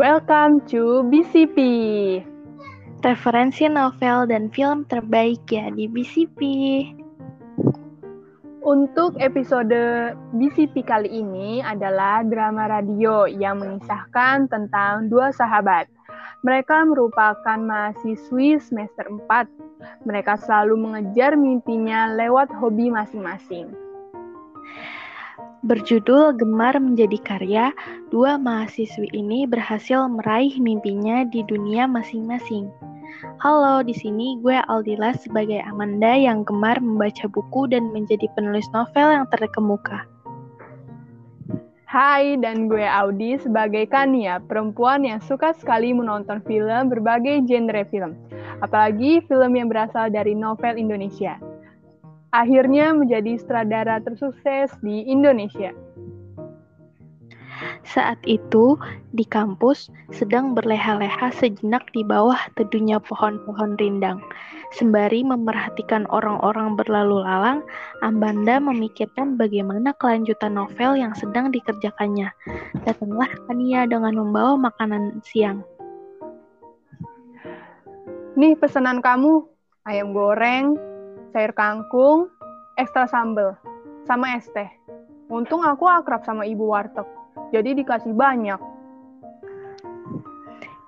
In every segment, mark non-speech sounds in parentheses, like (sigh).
Welcome to BCP. Referensi novel dan film terbaik ya di BCP. Untuk episode BCP kali ini adalah drama radio yang mengisahkan tentang dua sahabat. Mereka merupakan mahasiswi semester 4. Mereka selalu mengejar mimpinya lewat hobi masing-masing. Berjudul Gemar Menjadi Karya, dua mahasiswi ini berhasil meraih mimpinya di dunia masing-masing. Halo, di sini gue Aldila sebagai Amanda yang gemar membaca buku dan menjadi penulis novel yang terkemuka. Hai, dan gue Audi sebagai Kania, perempuan yang suka sekali menonton film berbagai genre film, apalagi film yang berasal dari novel Indonesia. Akhirnya menjadi sutradara tersukses di Indonesia. Saat itu, di kampus sedang berleha-leha sejenak di bawah teduhnya pohon-pohon rindang. Sembari memerhatikan orang-orang berlalu lalang, Ambanda memikirkan bagaimana kelanjutan novel yang sedang dikerjakannya. Datanglah Kania dengan membawa makanan siang. Nih pesanan kamu, ayam goreng, sayur kangkung, ekstra sambal, sama es teh. Untung aku akrab sama ibu warteg jadi dikasih banyak.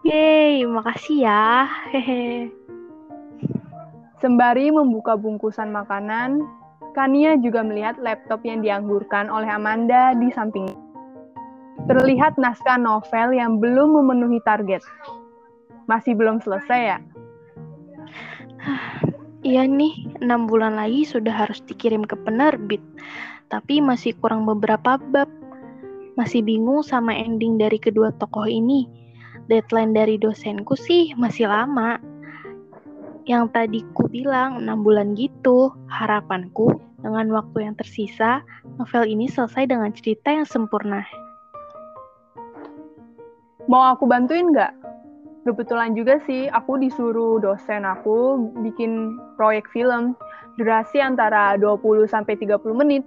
Yeay, makasih ya. Hehe. Sembari membuka bungkusan makanan, Kania juga melihat laptop yang dianggurkan oleh Amanda di samping. Terlihat naskah novel yang belum memenuhi target. Masih belum selesai ya? Iya nih, enam bulan lagi sudah harus dikirim ke penerbit. Tapi masih kurang beberapa bab. Masih bingung sama ending dari kedua tokoh ini. Deadline dari dosenku sih masih lama. Yang tadi ku bilang 6 bulan gitu. Harapanku dengan waktu yang tersisa, novel ini selesai dengan cerita yang sempurna. Mau aku bantuin nggak? Kebetulan juga sih, aku disuruh dosen aku bikin proyek film durasi antara 20-30 menit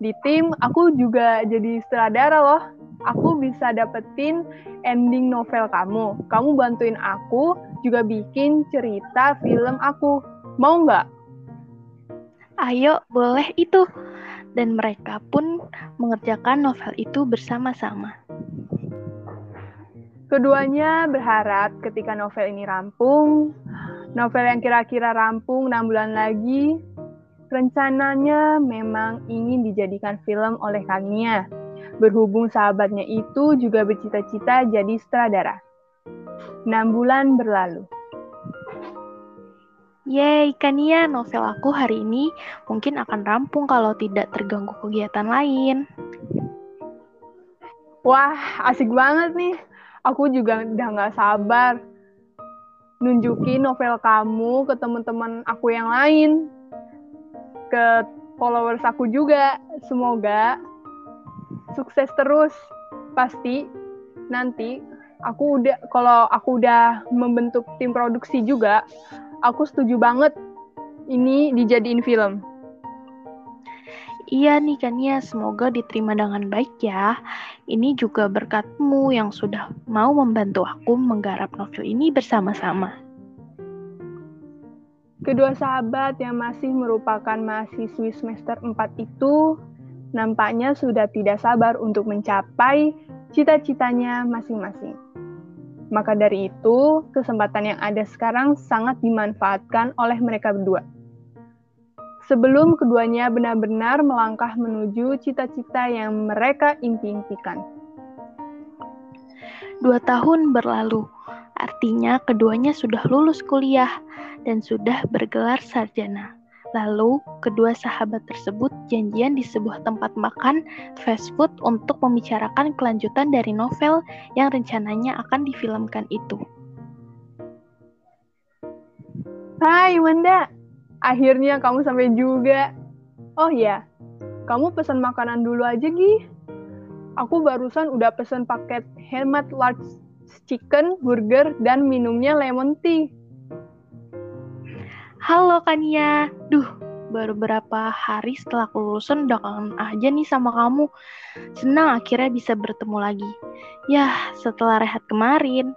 di tim aku juga jadi sutradara loh. Aku bisa dapetin ending novel kamu. Kamu bantuin aku juga bikin cerita film aku. Mau nggak? Ayo, boleh itu. Dan mereka pun mengerjakan novel itu bersama-sama. Keduanya berharap ketika novel ini rampung, novel yang kira-kira rampung 6 bulan lagi, Rencananya memang ingin dijadikan film oleh Kania. Berhubung sahabatnya itu juga bercita-cita jadi sutradara. Enam bulan berlalu. Yeay, Kania, novel aku hari ini mungkin akan rampung kalau tidak terganggu kegiatan lain. Wah, asik banget nih. Aku juga udah gak sabar nunjukin novel kamu ke teman-teman aku yang lain ke followers aku juga. Semoga sukses terus. Pasti nanti aku udah kalau aku udah membentuk tim produksi juga, aku setuju banget ini dijadiin film. Iya nih kan ya, semoga diterima dengan baik ya. Ini juga berkatmu yang sudah mau membantu aku menggarap novel ini bersama-sama. Kedua sahabat yang masih merupakan mahasiswi semester 4 itu nampaknya sudah tidak sabar untuk mencapai cita-citanya masing-masing. Maka dari itu, kesempatan yang ada sekarang sangat dimanfaatkan oleh mereka berdua. Sebelum keduanya benar-benar melangkah menuju cita-cita yang mereka impikan. Dua tahun berlalu, artinya keduanya sudah lulus kuliah dan sudah bergelar sarjana. Lalu, kedua sahabat tersebut janjian di sebuah tempat makan fast food untuk membicarakan kelanjutan dari novel yang rencananya akan difilmkan itu. Hai Wanda, akhirnya kamu sampai juga. Oh ya, kamu pesan makanan dulu aja Gi. Aku barusan udah pesan paket hemat large chicken, burger, dan minumnya lemon tea. Halo Kania, duh Baru beberapa hari setelah kelulusan udah kangen aja nih sama kamu. Senang akhirnya bisa bertemu lagi. Yah, setelah rehat kemarin.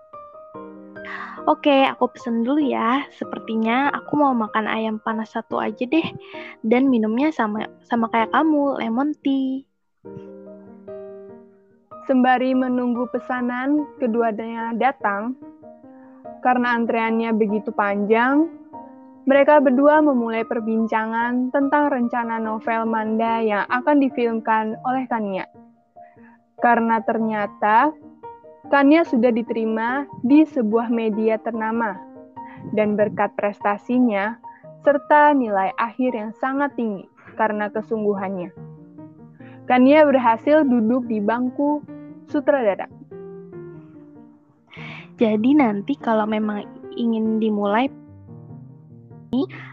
Oke, aku pesen dulu ya. Sepertinya aku mau makan ayam panas satu aja deh. Dan minumnya sama sama kayak kamu, lemon tea. Sembari menunggu pesanan keduanya datang, karena antreannya begitu panjang, mereka berdua memulai perbincangan tentang rencana novel Manda yang akan difilmkan oleh Kania. Karena ternyata Kania sudah diterima di sebuah media ternama, dan berkat prestasinya serta nilai akhir yang sangat tinggi karena kesungguhannya. Kania berhasil duduk di bangku sutradara. Jadi nanti kalau memang ingin dimulai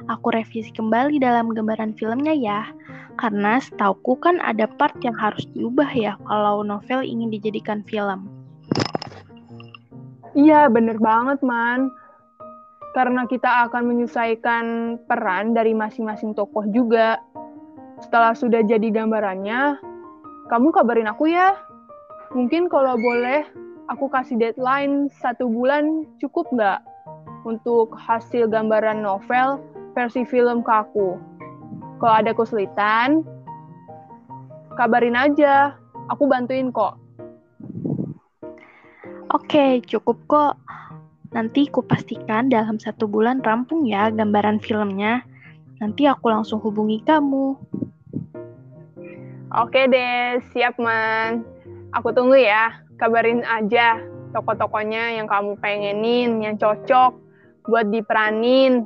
aku revisi kembali dalam gambaran filmnya ya. Karena setauku kan ada part yang harus diubah ya kalau novel ingin dijadikan film. Iya, bener banget, Man. Karena kita akan menyesuaikan peran dari masing-masing tokoh juga. Setelah sudah jadi gambarannya, kamu kabarin aku ya. Mungkin kalau boleh, aku kasih deadline satu bulan cukup nggak untuk hasil gambaran novel versi film ke aku. Kalau ada kesulitan, kabarin aja. Aku bantuin kok. Oke, cukup kok. Nanti ku pastikan dalam satu bulan rampung ya gambaran filmnya. Nanti aku langsung hubungi kamu. Oke deh, siap man. Aku tunggu ya. Kabarin aja toko-tokonya yang kamu pengenin, yang cocok buat diperanin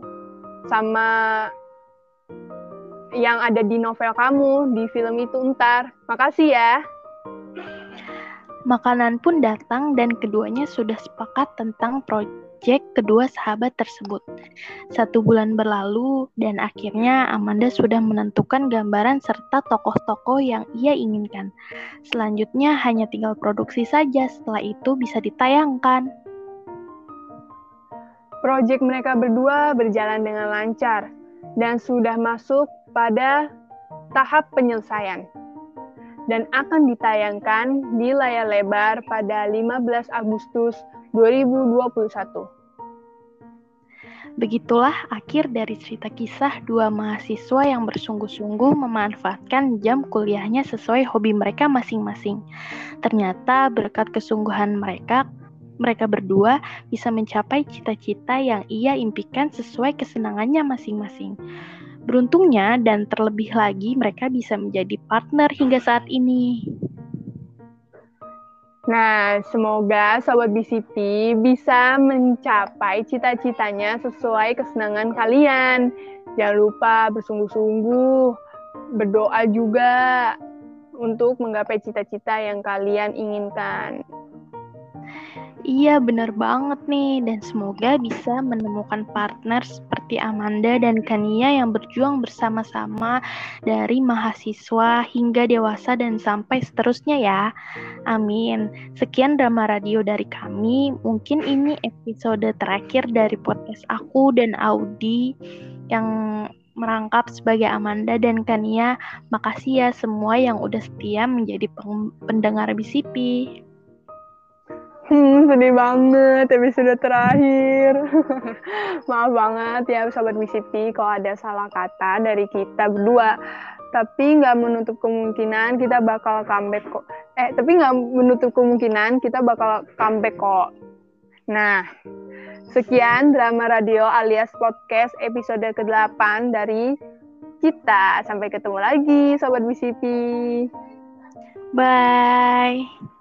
sama yang ada di novel kamu di film itu ntar. Makasih ya. Makanan pun datang dan keduanya sudah sepakat tentang proyek kedua sahabat tersebut. Satu bulan berlalu dan akhirnya Amanda sudah menentukan gambaran serta tokoh-tokoh yang ia inginkan. Selanjutnya hanya tinggal produksi saja, setelah itu bisa ditayangkan. Proyek mereka berdua berjalan dengan lancar dan sudah masuk pada tahap penyelesaian dan akan ditayangkan di layar lebar pada 15 Agustus 2021. Begitulah akhir dari cerita kisah dua mahasiswa yang bersungguh-sungguh memanfaatkan jam kuliahnya sesuai hobi mereka masing-masing. Ternyata berkat kesungguhan mereka, mereka berdua bisa mencapai cita-cita yang ia impikan sesuai kesenangannya masing-masing. Beruntungnya dan terlebih lagi mereka bisa menjadi partner hingga saat ini. Nah, semoga Sobat BCP bisa mencapai cita-citanya sesuai kesenangan kalian. Jangan lupa bersungguh-sungguh, berdoa juga untuk menggapai cita-cita yang kalian inginkan. Iya bener banget nih dan semoga bisa menemukan partner seperti Amanda dan Kania yang berjuang bersama-sama dari mahasiswa hingga dewasa dan sampai seterusnya ya. Amin. Sekian drama radio dari kami. Mungkin ini episode terakhir dari podcast aku dan Audi yang merangkap sebagai Amanda dan Kania. Makasih ya semua yang udah setia menjadi pendengar BCP. Hmm, sedih banget episode terakhir. (laughs) Maaf banget ya sahabat WCP kalau ada salah kata dari kita berdua. Tapi nggak menutup kemungkinan kita bakal comeback kok. Eh, tapi nggak menutup kemungkinan kita bakal comeback kok. Nah, sekian drama radio alias podcast episode ke-8 dari kita. Sampai ketemu lagi, Sobat WCP. Bye.